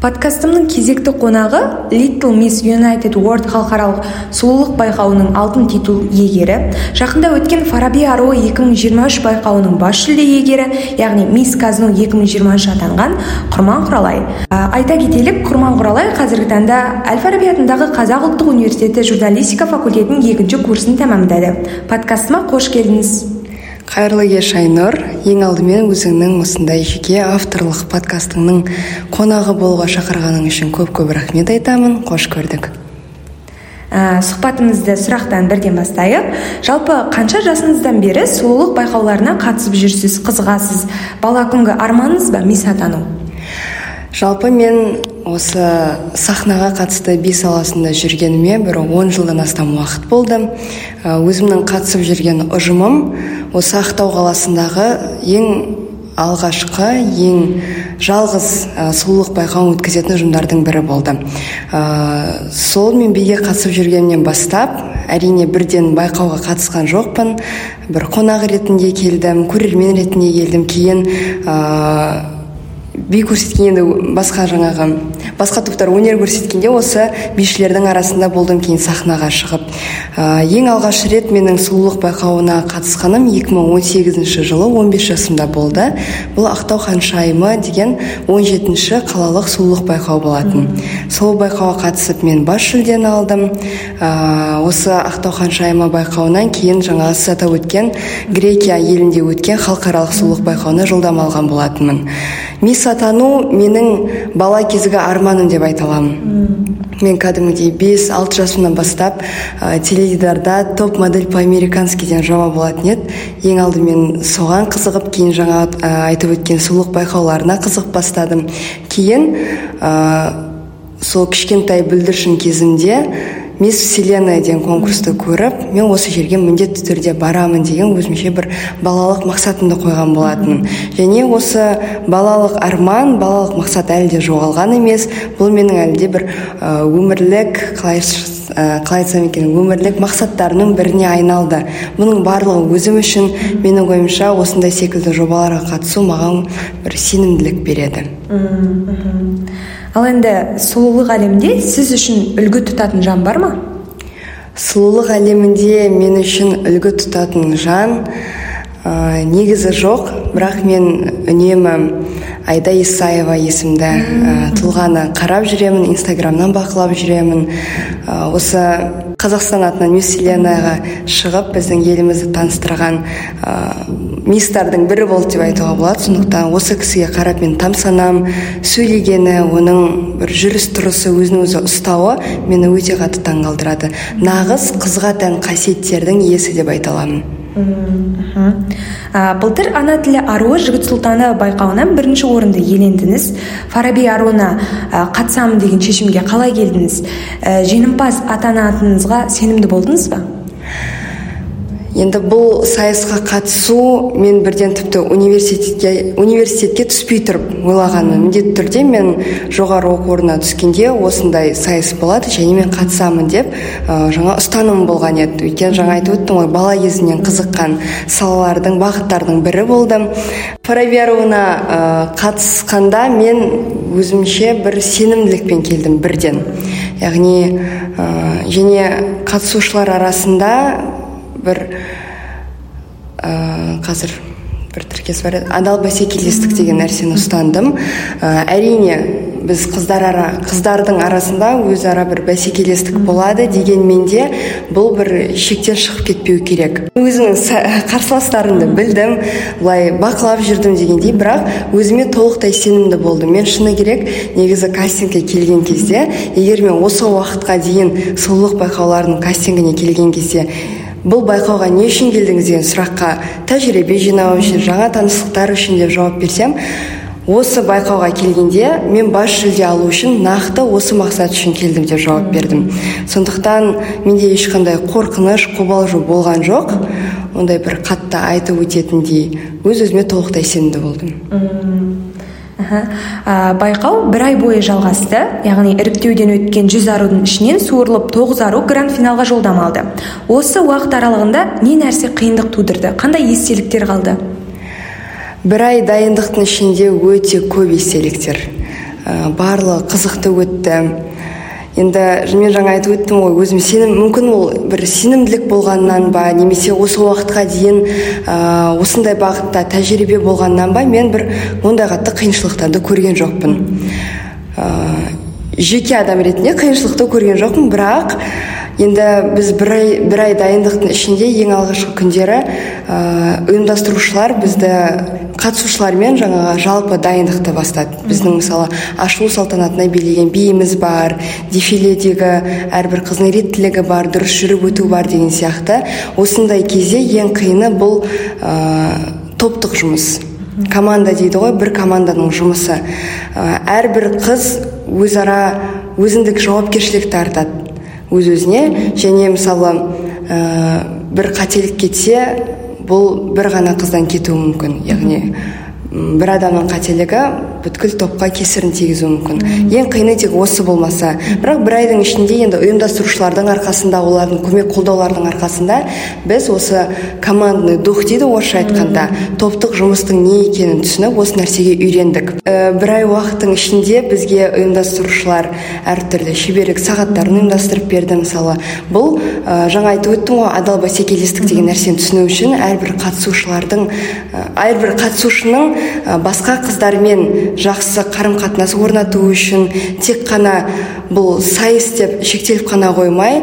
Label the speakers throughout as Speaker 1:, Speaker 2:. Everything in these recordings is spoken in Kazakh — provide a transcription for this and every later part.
Speaker 1: подкастымның кезекті қонағы little miss united world халықаралық сұлулық байқауының алтын титул иегері жақында өткен фараби аруы 2023 байқауының бас жүлде иегері яғни мисс казно 2023 атанған құрман құралай. Айта кетелік құрман құралай қазіргі таңда әл фараби атындағы қазақ ұлттық университеті журналистика факультетінің екінші курсын тәмамдады. Подкастыма қош келдіңіз.
Speaker 2: Қайырлы кеш айнұр. Ең алдымен өзіңнің осындай жеке авторлық подкастыңның қонағы болуға шақырғаның үшін көп көп рахмет айтамын. Қош көрдік.
Speaker 1: Ә, сұхбатымызды сұрақтан бірден бастайық. Жалпы қанша жасыңыздан бері сұлулық байқауларына қатысып жүрсіз қызығасыз? Бала күнгі арманыңыз ба мисс атану?
Speaker 2: Жалпы мен осы сахнаға қатысты би саласында жүргеніме бір он жылдан астам уақыт болды. Өзімнің қатысып жүрген ұжымым осы ақтау қаласындағы ең алғашқы ең жалғыз ә, сұлулық байқауын өткізетін ұжымдардың бірі болды. Ә, сол мен биге қатысып жүргеннен бастап әрине бірден байқауға қатысқан жоқпын. Бір қонақ ретінде келдім көрермен ретінде келдім. Кейін би көрсеткен енді басқа жаңағы басқа топтар өнер көрсеткенде осы бишілердің арасында болдым кейін сахнаға шығып. Ә, ең алғаш рет менің сұлулық байқауына қатысқаным 2018 жылы 15 жасымда болды. Бұл ақтау ханшайымы деген 17 қалалық сұлулық байқау болатын. Сол байқауға қатысып мен бас жүлдені алдым. Ә, осы ақтау ханшайымы байқауынан кейін жаңағы сіз атап өткен грекия елінде өткен халықаралық сұлулық байқауына жолдама алған болатынмын. Атану менің бала кезгі арманым деп айта аламын. Мен кәдімгідей бес алты жасымнан бастап ә, теледидарда топ модель по американски деген жоба болатын еді. Ең алдымен соған қызығып кейін жаңа ә, айтып өткен сұлулық байқауларына қызығып бастадым. Кейін ә, сол кішкентай бүлдіршін кезімде мисс вселенная деген конкурсты көріп мен осы жерге міндетті түрде барамын деген өзімше бір балалық мақсатымды қойған болатын және осы балалық арман балалық мақсат әлі де жоғалған емес. Бұл менің әлі де бір өмірлік қалай қалай айтсам екен өмірлік мақсаттарымның біріне айналды. Бұның барлығы өзім үшін менің ойымша осындай секілді жобаларға қатысу маған бір сенімділік береді.
Speaker 1: Ал енді сұлулық әлемінде сіз үшін үлгі тұтатын жан бар ма?
Speaker 2: Сұлулық әлемінде мен үшін үлгі тұтатын жан ә, негізі жоқ бірақ мен үнемі айда исаева есімді ә, тұлғаны қарап жүремін инстаграмнан бақылап жүремін. Ә, осы қазақстан атынан мисс шығып біздің елімізді таныстырған ә, мисстардың бірі болды деп айтуға болады. Сондықтан осы кісіге қарап мен тамсанам сөйлегені оның бір жүріс тұрысы өзін өзі ұстауы мені өте қатты таңғалдырады. Нағыз қызға тән қасиеттердің иесі деп айта аламын.
Speaker 1: Ә, былтыр ана тілі аруы жігіт сұлтаны байқауынан бірінші орынды иелендіңіз. Фараби аруына ә, қатысамын деген шешімге қалай келдіңіз? Ә, жеңімпаз атанатыныңызға сенімді болдыңыз ба?
Speaker 2: Енді бұл сайысқа қатысу мен бірден тіпті университетке университетке түспей тұрып ойлағанмын міндетті түрде мен жоғары оқу орнына түскенде осындай сайыс болады және мен қатысамын деп ә, жаңа ұстаным болған еді. Өйткені жаңа айтып өттім ғой бала кезімнен қызыққан салалардың бағыттардың бірі болды фараби аруына ә, қатысқанда мен өзімше бір сенімділікпен келдім бірден. Яғни ә, және қатысушылар арасында бір ә, қазір бір тіркес бар. Еді адал бәсекелестік деген нәрсені ұстандым. Ә, әрине біз қыздар ара қыздардың арасында өзара бір бәсекелестік болады дегенмен де бұл бір шектен шығып кетпеу керек. Өзімнің қарсыластарымды білдім былай бақылап жүрдім дегендей. Бірақ өзіме толықтай сенімді болдым. Мен шыны керек негізі кастингке келген кезде егер мен осы уақытқа дейін сұлулық байқауларының кастингіне келген кезде бұл байқауға не үшін келдіңіз деген сұраққа тәжірибе жинау үшін жаңа таныстықтар үшін деп жауап берсем осы байқауға келгенде мен бас жүлде алу үшін нақты осы мақсат үшін келдім деп жауап бердім. Сондықтан менде ешқандай қорқыныш қобалжу болған жоқ. Ондай бір қатты айтып өтетіндей өз өзіме толықтай сенімді болдым.
Speaker 1: Байқау бір ай бойы жалғасты. Яғни іріктеуден өткен жүз арудың ішінен суырылып тоғыз ару гранд финалға жолдама алды. Осы уақыт аралығында не нәрсе қиындық тудырды? Қандай естеліктер қалды?
Speaker 2: Бір ай дайындықтың ішінде өте көп естеліктер. Ә, барлығы қызықты өтті. Енді мен жаңа айтып өттім ғой өзім сенім мүмкін ол бір сенімділік болғаннан ба немесе осы уақытқа дейін ә, осындай бағытта тәжірибе болғаннан ба мен бір ондай қатты қиыншылықтарды көрген жоқпын. Ә, жеке адам ретінде қиыншылықты көрген жоқпын. Бірақ енді біз бір ай бір ай дайындықтың ішінде ең алғашқы күндері ә, ұйымдастырушылар бізді қатысушылармен жаңағы жалпы дайындықты бастады. Біздің мысалы ашылу салтанатына билеген биіміз бар дефиледегі әрбір қыздың реттілігі бар дұрыс жүріп өту бар деген сияқты. Осындай кезде ең қиыны бұл ә, топтық жұмыс. Команда дейді ғой бір команданың жұмысы. Ә, әрбір қыз өзара өзіндік жауапкершілікті артады өз өзіне және мысалы ә, бір қателік кетсе бұл бір ғана қыздан кетуі мүмкін. Яғни бір адамның қателігі бүткіл топқа кесірін тигізуі мүмкін. Ең қиыны тек осы болмаса. Бірақ бір айдың ішінде енді ұйымдастырушылардың арқасында олардың көмек қолдаулардың арқасында біз осы командный дух дейді орысша айтқанда топтық жұмыстың не екенін түсініп осы нәрсеге үйрендік. Ә, бір ай уақыттың ішінде бізге ұйымдастырушылар әртүрлі шеберлік сағаттарын ұйымдастырып берді. Мысалы бұл ә, жаңа айтып өттім ғой адал бәсекелестік деген нәрсені түсіну үшін әрбір қатысушылардың ә, әрбір қатысушының басқа қыздармен жақсы қарым қатынас орнату үшін тек қана бұл сайыс деп шектеліп қана қоймай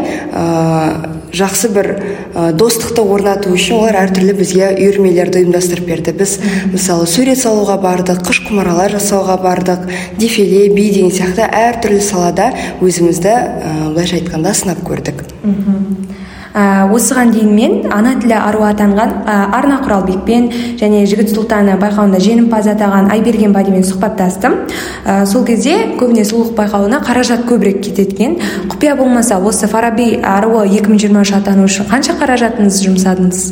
Speaker 2: жақсы бір ә, достықты орнату үшін олар әртүрлі бізге үйірмелерді ұйымдастырып берді. Біз мысалы сурет салуға бардық қыш құмаралар жасауға бардық дефиле би деген сияқты әртүрлі салада өзімізді ә, былайша айтқанда сынап көрдік.
Speaker 1: Ә, осыған дейін мен ана тілі аруы атанған ә, арна құралбекпен және жігіт сұлтаны байқауында жеңімпаз атаған айберген бадимен сұхбаттастым. Ә, сол кезде көбіне сұлулық байқауына қаражат көбірек кетеді құпия болмаса осы фараби аруы 2023 атану үшін қанша қаражатыңызды жұмсадыңыз?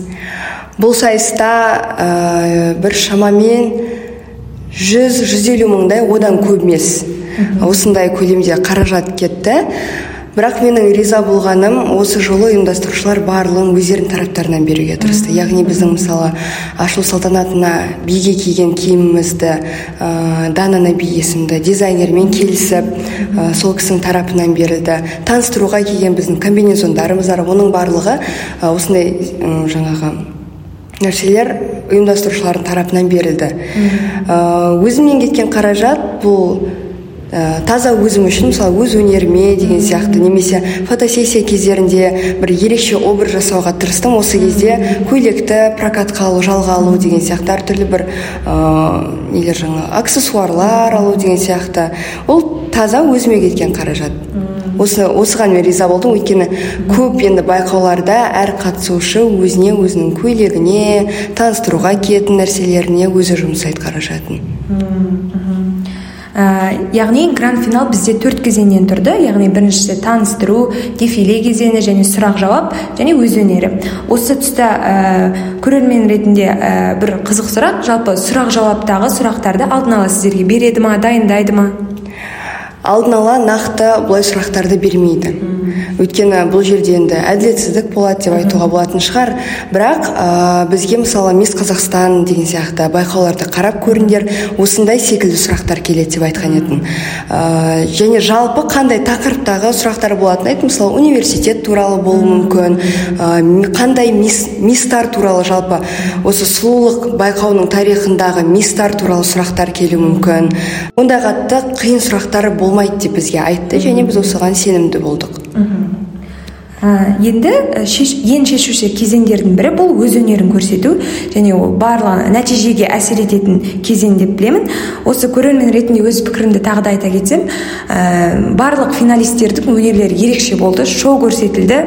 Speaker 2: Бұл сайыста ә, бір шамамен жүз жүз елу мыңдай одан көп емес. Осындай көлемде қаражат кетті. Бірақ менің риза болғаным осы жолы ұйымдастырушылар барлығын өздерінің тараптарынан беруге тырысты. Яғни біздің мысалы ашылу салтанатына биге киген киімімізді ә, дана наби есімді дизайнермен келісіп ә, сол кісінің тарапынан берілді. Таныстыруға келген біздің комбинезондарымыз бар. Оның барлығы ә, осындай ә, жаңағы нәрселер ұйымдастырушылардың тарапынан берілді. Ә, өзімнен кеткен қаражат бұл ә, таза өзім үшін мысалы өз өнеріме деген сияқты немесе фотосессия кездерінде бір ерекше образ жасауға тырыстым. Осы кезде көйлекті прокатқа алу жалға алу деген сияқты әртүрлі бір ә, нелер жаңа аксессуарлар алу деген сияқты. Ол таза өзіме кеткен қаражат. Осы осыған мен риза болдым. Өйткені көп енді байқауларда әр қатысушы өзіне өзінің көйлегіне таныстыруға киетін нәрселеріне өзі жұмсайды қаражатын.
Speaker 1: Ә, яғни гранд финал бізде төрт кезеңнен тұрды. Яғни біріншісі таныстыру дефиле кезеңі және сұрақ жауап және өз өнері. Осы тұста ә, көрермен ретінде ә, бір қызық сұрақ. Жалпы сұрақ жауаптағы сұрақтарды алдын ала сіздерге береді ма дайындайды ма?
Speaker 2: Алдын ала нақты бұлай сұрақтарды бермейді. Өйткені бұл жерде енді әділетсіздік болады деп айтуға болатын шығар. Бірақ ә, бізге мысалы мисс қазақстан деген сияқты байқауларды қарап көріңдер. Осындай секілді сұрақтар келеді деп айтқан едім. Ә, және жалпы қандай тақырыптағы сұрақтар болатынын айттым. Мысалы университет туралы болуы мүмкін. Ә, қандай мисс мисстар туралы жалпы осы сұлулық байқауының тарихындағы мисстар туралы сұрақтар келуі мүмкін. Ондай қатты қиын сұрақтар бол болмайды деп бізге айтты. және біз осыған сенімді болдық.
Speaker 1: Ә, енді шеш, ең шешуші кезеңдердің бірі бұл өз өнерін көрсету және ол барлығы нәтижеге әсер ететін кезең деп білемін. Осы көрермен ретінде өз пікірімді тағы да айта кетсем ә, барлық финалистердің өнерлері ерекше болды шоу көрсетілді.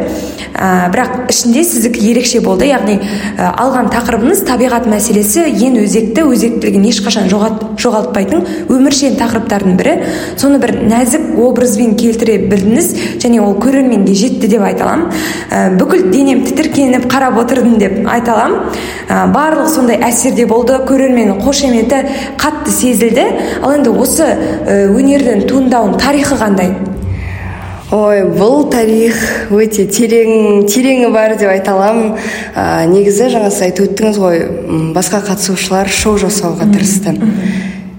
Speaker 1: Ә, бірақ ішінде сіздікі ерекше болды яғни ә, алған тақырыбыңыз табиғат мәселесі ең өзекті өзектілігін ешқашан жоғалтпайтын өміршең тақырыптардың бірі. Соны бір нәзік образбен келтіре білдіңіз және ол көрерменге жетті деп айта аламын. Ә, бүкіл денем тітіркеніп қарап отырдым деп айта аламын. Ә, барлығы сондай әсерде болды. Көрерменнің қошеметі қатты сезілді. Ал енді осы ә, өнердің туындауының тарихы қандай?
Speaker 2: Ой бұл тарих өте терең тереңі бар деп айта аламын. Ә, негізі жаңа сіз айтып өттіңіз ғой басқа қатысушылар шоу жасауға тырысты.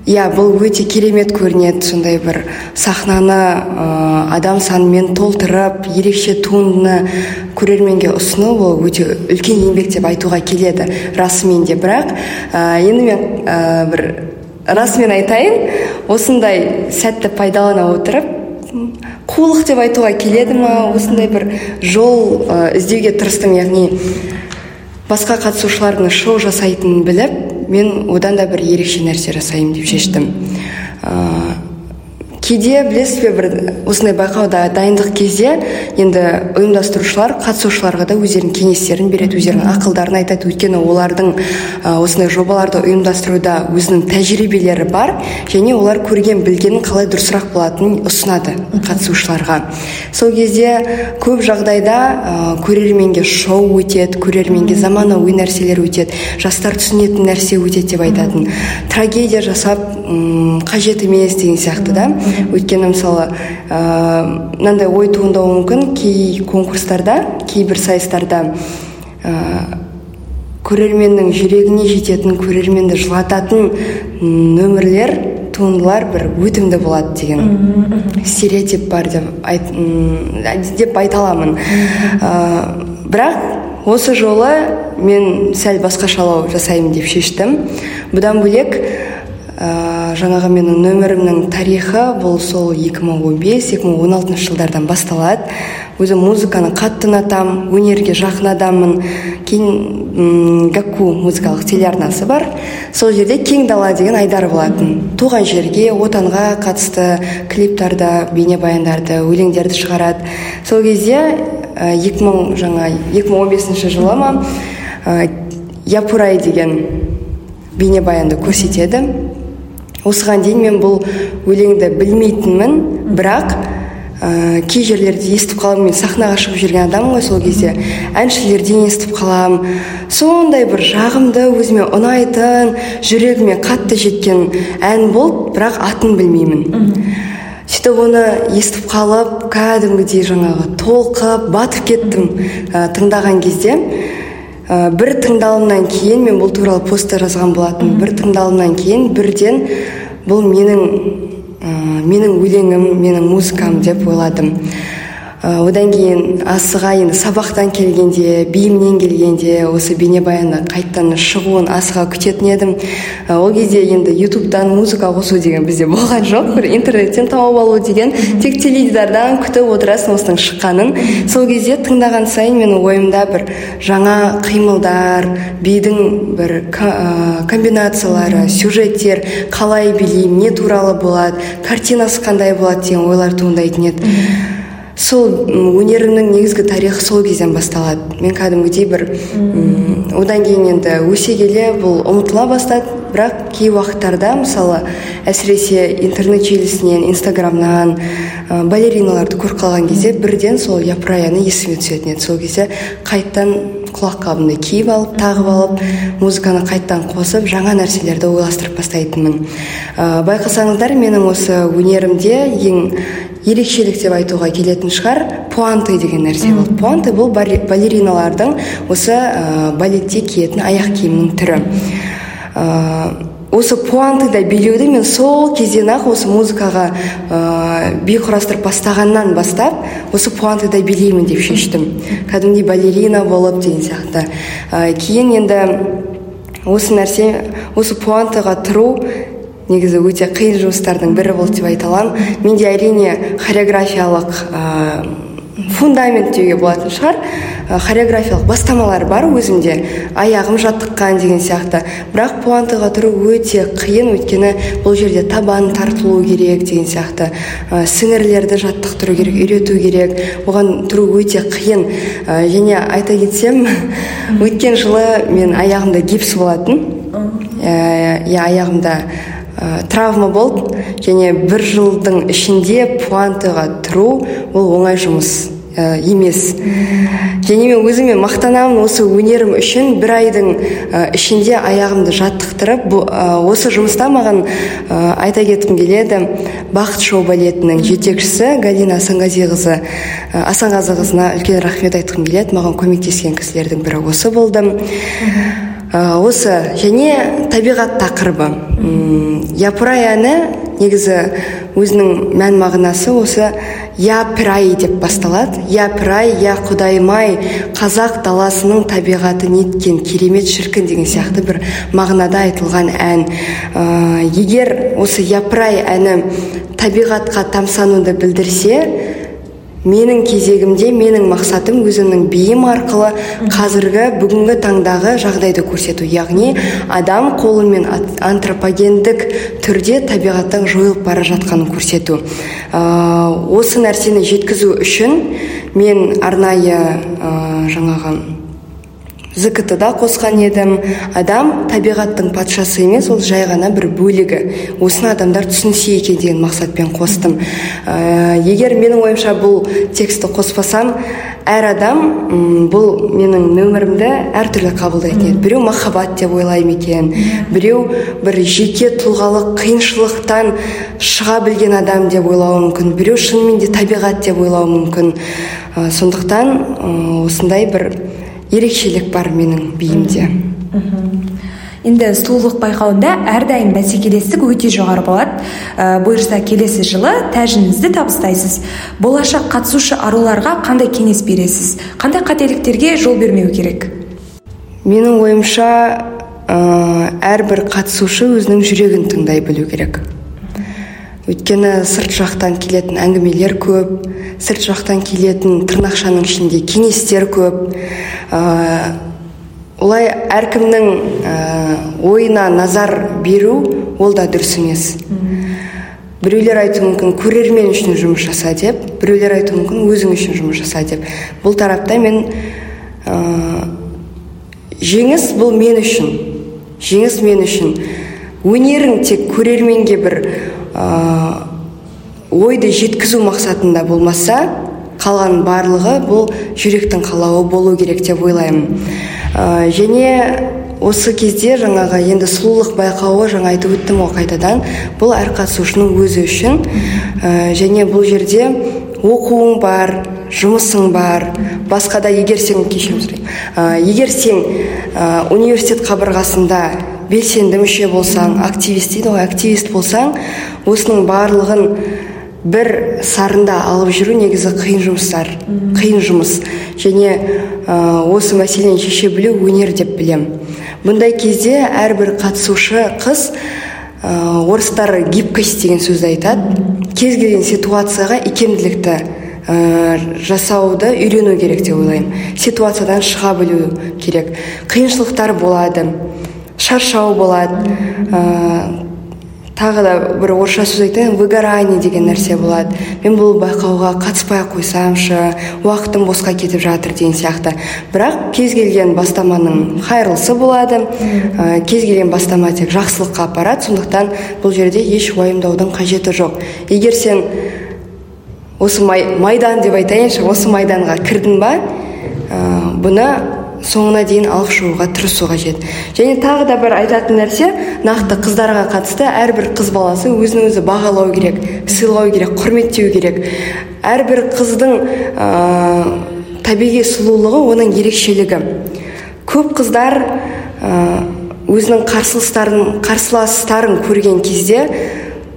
Speaker 2: Иә бұл өте керемет көрінеді сондай бір сахнаны ә, адам санымен толтырып ерекше туындыны көрерменге ұсыну ол өте үлкен еңбек деп айтуға келеді расымен де. Бірақ ә, енді мен ә, бір расымен айтайын осындай сәтті пайдалана отырып қулық деп айтуға келеді ма осындай бір жол іздеуге тырыстым яғни басқа қатысушылардың шоу жасайтынын біліп мен одан да бір ерекше нәрсе жасаймын деп шештім. Кейде білесіз бе бір осындай байқауда дайындық кезде енді ұйымдастырушылар қатысушыларға да өздерінің кеңестерін береді өздерінің ақылдарын айтады. Өйткені олардың осындай жобаларды ұйымдастыруда өзінің тәжірибелері бар және олар көрген білгенін қалай дұрысырақ болатынын ұсынады қатысушыларға. Сол кезде көп жағдайда ә, көрерменге шоу өтеді көрерменге заманауи нәрселер өтеді жастар түсінетін нәрсе өтеді деп айтатын. Трагедия жасап қажет емес деген сияқты да. Өйткені мысалы мынандай ой туындауы мүмкін. Кей конкурстарда кейбір сайыстарда ә, көрерменнің жүрегіне жететін көрерменді жылататын нөмірлер туындылар бір өтімді болады деген стереотип бар деп айт, деп айта аламын. Бірақ осы жолы мен сәл басқашалау жасаймын деп шештім. Бұдан бөлек ә, жаңағы менің нөмірімнің тарихы бұл сол 2015-2016 жылдардан басталады. Өзім музыканы қатты ұнатамын өнерге жақын адаммын. Кейін гакку музыкалық телеарнасы бар. Сол жерде кең дала деген айдар болатын. Туған жерге отанға қатысты клиптарды бейнебаяндарды өлеңдерді шығарады. Сол кезде екі мың жаңа 2015 жылы ма япурай деген бейнебаянды көрсетеді. Осыған дейін мен бұл өлеңді білмейтінмін. Бірақ ә, кей жерлерде естіп қаламын. Мен сахнаға шығып жүрген адаммын ғой сол кезде. Әншілерден естіп қаламын сондай бір жағымды өзіме ұнайтын жүрегіме қатты жеткен ән болды бірақ атын білмеймін. Сөйтіп оны естіп қалып кәдімгідей жаңағы толқып батып кеттім ә, тыңдаған кезде. Ә, бір тыңдалымнан кейін мен бұл туралы постта жазған болатын бір тыңдалымнан кейін бірден бұл менің ә, менің өлеңім менің музыкам деп ойладым. Одан кейін асыға енді сабақтан келгенде биімнен келгенде осы бейнебаянда қайттан шығуын асыға күтетін едім. Э, ол кезде енді ютубтан музыка қосу деген бізде болған жоқ. Бір интернеттен тауып алу деген тек теледидардан күтіп отырасың осының шыққанын. Сол кезде тыңдаған сайын менің ойымда бір жаңа қимылдар бидің бір э, комбинациялары сюжеттер қалай билеймін не туралы болады картинасы қандай болады деген ойлар туындайтын еді. Сол өнерімнің негізгі тарихы сол кезден басталады. Мен кәдімгідей бір одан кейін енді өсе келе бұл ұмытыла бастады. Бірақ кей уақыттарда мысалы әсіресе интернет желісінен инстаграмнан ә, балериналарды көріп қалған кезде бірден сол япыраяны есіме түсетін еді сол кезде қайттан құлаққабымды киіп алып тағып алып музыканы қайттан қосып жаңа нәрселерді ойластырып бастайтынмын. Ә, байқасаңыздар менің осы өнерімде ең ерекшелік деп айтуға келетін шығар. Пуанты деген нәрсе болды. Пуанты бұл балериналардың осы ә, балетте киетін аяқ киімінің түрі. Ә, осы пуантыда билеуді мен сол кезден ақ осы музыкаға ә, би құрастырып бастағаннан бастап осы пуантыда билеймін деп шештім. Кәдімгідей балерина болып деген сияқты. Ә, кейін енді осы нәрсе осы пуантыға тұру негізі өте қиын жұмыстардың бірі болды деп айта аламын. Менде әрине хореографиялық ә, фундамент деуге болатын шығар. Ә, хореографиялық бастамалар бар өзімде. Аяғым жаттыққан деген сияқты. Бірақ пуантыға тұру өте қиын. Өйткені бұл жерде табан тартылу керек деген сияқты. Ә, сіңірлерді жаттықтыру керек үйрету керек. Оған тұру өте қиын. Ә, және айта кетсем өткен жылы мен аяғымда гипс болатын. Иә аяғымда. Ә, травма болды. Және бір жылдың ішінде пуантыға тұру ол оңай жұмыс ә, емес. Және мен өзіме мақтанамын осы өнерім үшін. Бір айдың ә, ішінде аяғымды жаттықтырып бұл, осы жұмыста маған ә, айта кеткім келеді. Бақыт шоу балетінің жетекшісі галина асанғазиқызы ә, асанғазықызына үлкен рахмет айтқым келеді. Маған көмектескен кісілердің бірі осы болды. Осы және табиғат тақырыбы. Япырай әні негізі өзінің мән мағынасы осы япырай деп басталады. Япырай я құдайым ай қазақ даласының табиғаты неткен керемет шіркін деген сияқты бір мағынада айтылған ән. Ә, егер осы япырай әні табиғатқа тамсануды білдірсе менің кезегімде менің мақсатым өзімнің биім арқылы қазіргі бүгінгі таңдағы жағдайды көрсету. Яғни адам қолымен антропогендік түрде табиғаттың жойылып бара жатқанын көрсету. Ә, осы нәрсені жеткізу үшін мен арнайы ә, жаңағы зкт да қосқан едім. Адам табиғаттың патшасы емес ол жай ғана бір бөлігі. Осыны адамдар түсінсе екен деген мақсатпен қостым. Ә, егер менің ойымша бұл текстті қоспасам әр адам бұл менің нөмірімді әртүрлі қабылдайтын еді біреу махаббат деп ойлайды екен. Біреу бір жеке тұлғалық қиыншылықтан шыға білген адам деп ойлауы мүмкін. Біреу шынымен де табиғат деп ойлауы мүмкін. Ә, сондықтан осындай бір ерекшелік бар менің биімде
Speaker 1: енді сұлулық байқауында әрдайым бәсекелестік өте жоғары болады. Ә, бұйырса келесі жылы тәжіңізді табыстайсыз. Болашақ қатысушы аруларға қандай кеңес бересіз? Қандай қателіктерге жол бермеу керек?
Speaker 2: Менің ойымша ә, әрбір қатысушы өзінің жүрегін тыңдай білу керек. Өйткені сырт жақтан келетін әңгімелер көп сырт жақтан келетін тырнақшаның ішінде кеңестер көп. Ә, олай әркімнің ә, ойына назар беру ол да дұрыс емес. Біреулер айтуы мүмкін көрермен үшін жұмыс жаса деп біреулер айтуы мүмкін өзің үшін жұмыс жаса деп. Бұл тарапта мен ә, жеңіс бұл мен үшін. Жеңіс мен үшін. Өнерің тек көрерменге бір ә, ойды жеткізу мақсатында болмаса қалған барлығы бұл жүректің қалауы болу керек деп ойлаймын. Ә, және осы кезде жаңағы енді сұлулық байқауы жаңа айтып өттім ғой қайтадан. Бұл әр қатысушының өзі үшін. Ә, және бұл жерде оқуың бар жұмысың бар. Басқа да егер сен кешірім сұраймын. Ә, егер сен ә, университет қабырғасында белсенді мүше болсаң активист дейді ғой активист болсаң осының барлығын бір сарында алып жүру негізі қиын жұмыстар қиын жұмыс. Және ә, осы мәселені шеше білу өнер деп білем. бұндай кезде әрбір қатысушы қыз ә, орыстар гибкость деген сөзді айтады. Кез келген ситуацияға икемділікті ә, жасауды үйрену керек деп ойлаймын. Ситуациядан шыға білу керек. Қиыншылықтар болады. Шаршау болады ә, тағы да бір орысша сөз айтайын выгорание деген нәрсе болады мен бұл байқауға қатыспай ақ қойсамшы уақытым босқа кетіп жатыр деген сияқты. Бірақ кез келген бастаманың хайырлысы болады ә, кез келген бастама тек жақсылыққа апарады сондықтан бұл жерде еш уайымдаудың қажеті жоқ. Егер сен осы майдан деп айтайыншы осы майданға кірдің ба ә, бұны соңына дейін алып шығуға тырысу қажет. Және тағы да бір айтатын нәрсе нақты қыздарға қатысты әрбір қыз баласы өзін өзі бағалау керек сыйлау керек құрметтеу керек. Әрбір қыздың ә, табиғи сұлулығы оның ерекшелігі. Көп қыздар ә, өзінің қарсыластарын қарсыластарын көрген кезде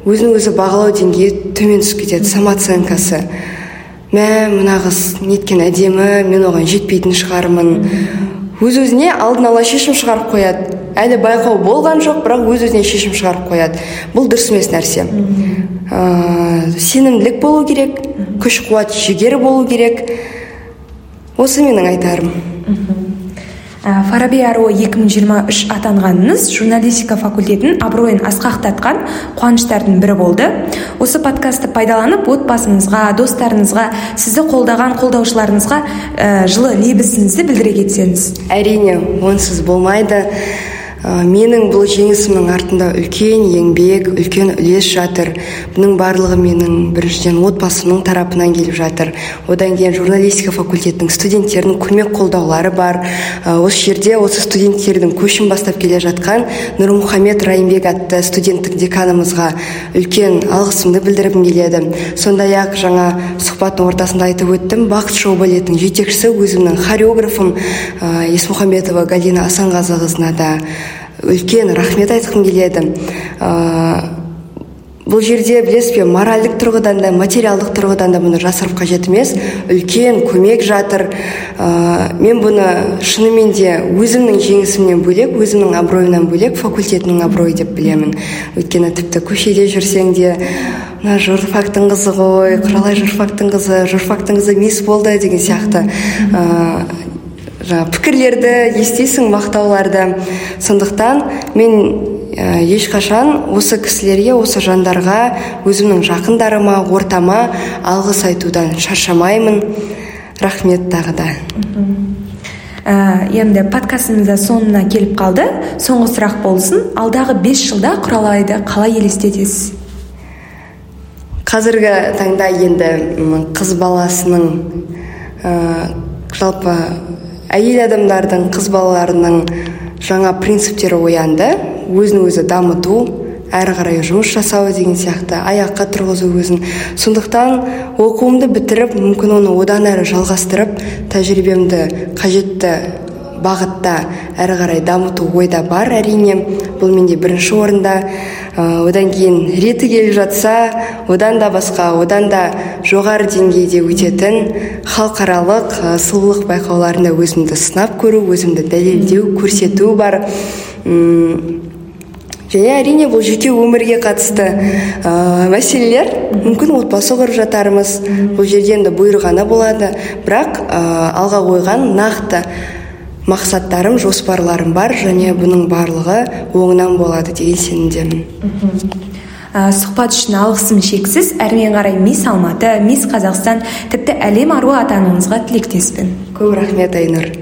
Speaker 2: өзін өзі бағалау деңгейі төмен түсіп кетеді самооценкасы. Мә мына қыз неткен әдемі мен оған жетпейтін шығармын. Өз өзіне алдын ала шешім шығарып қояды. Әлі байқау болған жоқ бірақ өз өзіне шешім шығарып қояды. Бұл дұрыс емес нәрсе. Ә, сенімділік болу керек күш қуат жігер болу керек. Осы менің айтарым.
Speaker 1: Фараби аруы 2023 атанғаныңыз журналистика факультетінің абыройын асқақтатқан қуаныштардың бірі болды. Осы подкастты пайдаланып отбасыңызға достарыңызға сізді қолдаған қолдаушыларыңызға ә, жылы лебізіңізді білдіре кетсеңіз.
Speaker 2: Әрине онсыз болмайды. Менің бұл жеңісімнің артында үлкен еңбек үлкен үлес жатыр. Бұның барлығы менің біріншіден отбасымның тарапынан келіп жатыр. Одан кейін журналистика факультетінің студенттерінің көмек қолдаулары бар. Осы жерде осы студенттердің көшін бастап келе жатқан нұрмұхамед райымбек атты студенттік деканымызға үлкен алғысымды білдіргім келеді. Сондай ақ жаңа сұхбаттың ортасында айтып өттім бақыт шоу балетінің жетекшісі өзімнің хореографым есмұхамбетова галина асанғазықызына да үлкен рахмет айтқым келеді. Бұл жерде білесіз бе моральдық тұрғыдан да материалдық тұрғыдан да бұны жасырып қажет емес. Үлкен көмек жатыр. Ә, мен бұны шынымен де өзімнің жеңісімнен бөлек өзімнің абыройымнан бөлек факультетімнің абыройы деп білемін. Өйткені тіпті көшеде жүрсең де мына журфактың қызы ғой құралай журфактың қызы журфактың қызы мисс болды деген сияқты. Жаңа пікірлерді естисің мақтауларды сондықтан мен ә, ешқашан осы кісілерге осы жандарға өзімнің жақындарыма ортама алғыс айтудан шаршамаймын. Рахмет тағы да.
Speaker 1: Ә, енді подкастымыз да соңына келіп қалды. Соңғы сұрақ болсын. Алдағы бес жылда құралайды қалай елестетесіз?
Speaker 2: Қазіргі таңда енді қыз баласының ә, жалпы әйел адамдардың қыз балаларының жаңа принциптері оянды. Өзін өзі дамыту әрі қарай жұмыс жасау деген сияқты аяққа тұрғызу өзін. Сондықтан оқуымды бітіріп мүмкін оны одан әрі жалғастырып тәжірибемді қажетті бағытта әрі қарай дамыту ойда бар әрине. Бұл менде бірінші орында. Одан кейін реті келіп жатса одан да басқа одан да жоғары деңгейде өтетін халықаралық сұлулық байқауларында өзімді сынап көру өзімді дәлелдеу көрсету бар. Және әрине бұл жеке өмірге қатысты ә, мәселелер. Мүмкін отбасы құрып жатармыз. Бұл жерде енді бұйырғаны болады. Бірақ ә, алға қойған нақты мақсаттарым жоспарларым бар және бұның барлығы оңынан болады деген сенімдемін.
Speaker 1: Ә, сұхбат үшін алғысым шексіз. Әрмен қарай мисс алматы мисс қазақстан тіпті әлем аруы атануыңызға тілектеспін.
Speaker 2: Көп рахмет айнұр.